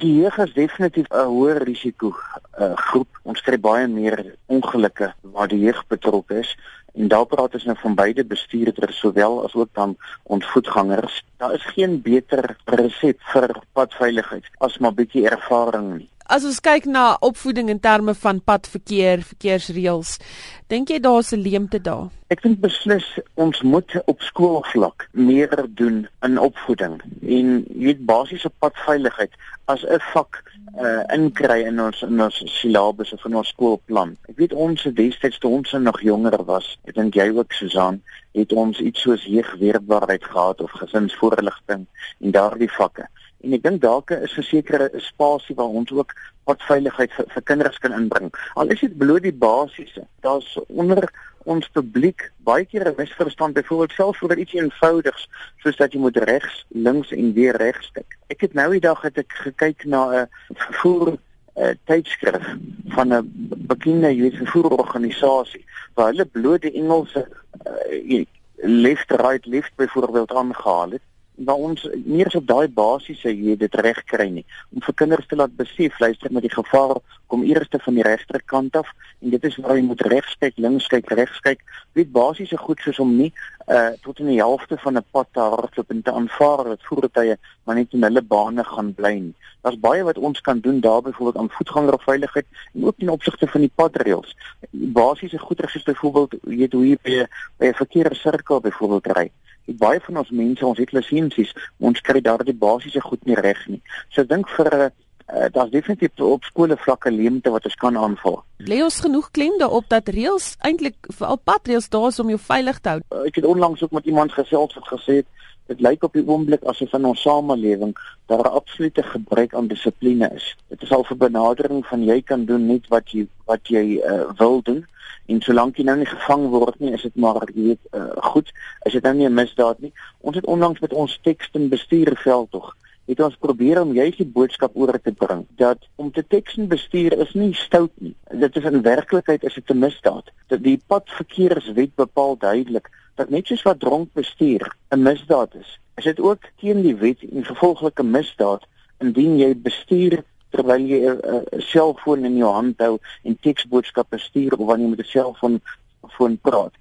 Die jeug is definitief 'n hoër risiko uh, groep. Ons kry baie meer ongelukke waar die jeug betrokke is en daar praat ons nou van beide bestuurders sowel as ook dan ons voetgangers. Daar is geen beter resep vir padveiligheid as maar bietjie ervaring nie. As ons kyk na opvoeding in terme van padverkeer, verkeersreëls, dink jy daar's 'n leemte daar? Ek dink beslis ons moet op skoolvlak meer doen in opvoeding en jy weet basiese padveiligheid as 'n vak uh inkry in ons in ons silabus of in ons skoolplan. Ek weet ons destyds toe ons nog jonger was, ek dink jy ook Susan, het ons iets soos jeugweerbaarheid gehad of gesinsvoorligting en daardie vakke. En ek dink dalk is 'n sekere spasie waar ons ook wat veiligheid vir, vir kinders kan inbring. Al is dit bloot die basiese. Daar's onder ons publiek baie keer 'n misverstand byvoorbeeld selfs oor iets eenvoudigs soos dat jy moet regs, links en weer regs kyk. Ek het nou die dag het ek gekyk na 'n vervoer uh, tydskrif van 'n bekende jy weet vervoerorganisasie waar hulle bloot die Engelse uh, left right left byvoorbeeld aangehaal het waar ons nie eens op daai basiese jy dit reg kry nie. Om vir kinders te laat besef luister met die gevaar kom eerste van die regterkant af en dit is waar jy moet regs kyk links kyk regs kyk. Weet basiese goed soos om nie uh tot in die helfte van 'n pad te hardloop en te aanvaar dat voertuie maar net in hulle bane gaan bly nie. Daar's baie wat ons kan doen daar byvoorbeeld aan voetgangerveiligheid en ook in opsigte van die padreëls. Basiese goedere soos byvoorbeeld weet hoe jy by 'n verkeerssirkel byvoorbeeld ry baie van ons mense ons het lisensies ons kry daardie basiese goed nie reg nie. So dink vir uh, daar's definitief op skole vlakke leemte wat ons kan aanval lê ons genoeg klem daarop dat reëls eintlik veral padreëls daar is om jou veilig te hou? Uh, ek het onlangs ook met iemand gesels wat gesê het dit lyk op die oomblik asof in ons samelewing daar 'n absolute gebrek aan dissipline is dit is al vir benadering van jy kan doen net wat jy wat jy uh, wil doen en solank jy nou nie gevang word nie, is dit maar jy weet uh, goed, is dit nou nie 'n misdaad nie. Ons het onlangs met ons teks en bestuurveld tog het ons probeer om juist die boodskap oor te bring dat om te teks en bestuur is nie stout nie. Dit is in werklikheid is dit 'n misdaad. Dat die padverkeerswet bepaal duidelik dat net soos wat dronk bestuur 'n misdaad is, is dit ook teen die wet en gevolglike misdaad indien jy bestuur terwyl jy 'n selfoon in jou hand hou en teksboodskappe stuur of wanneer jy met 'n selfoon foon praat.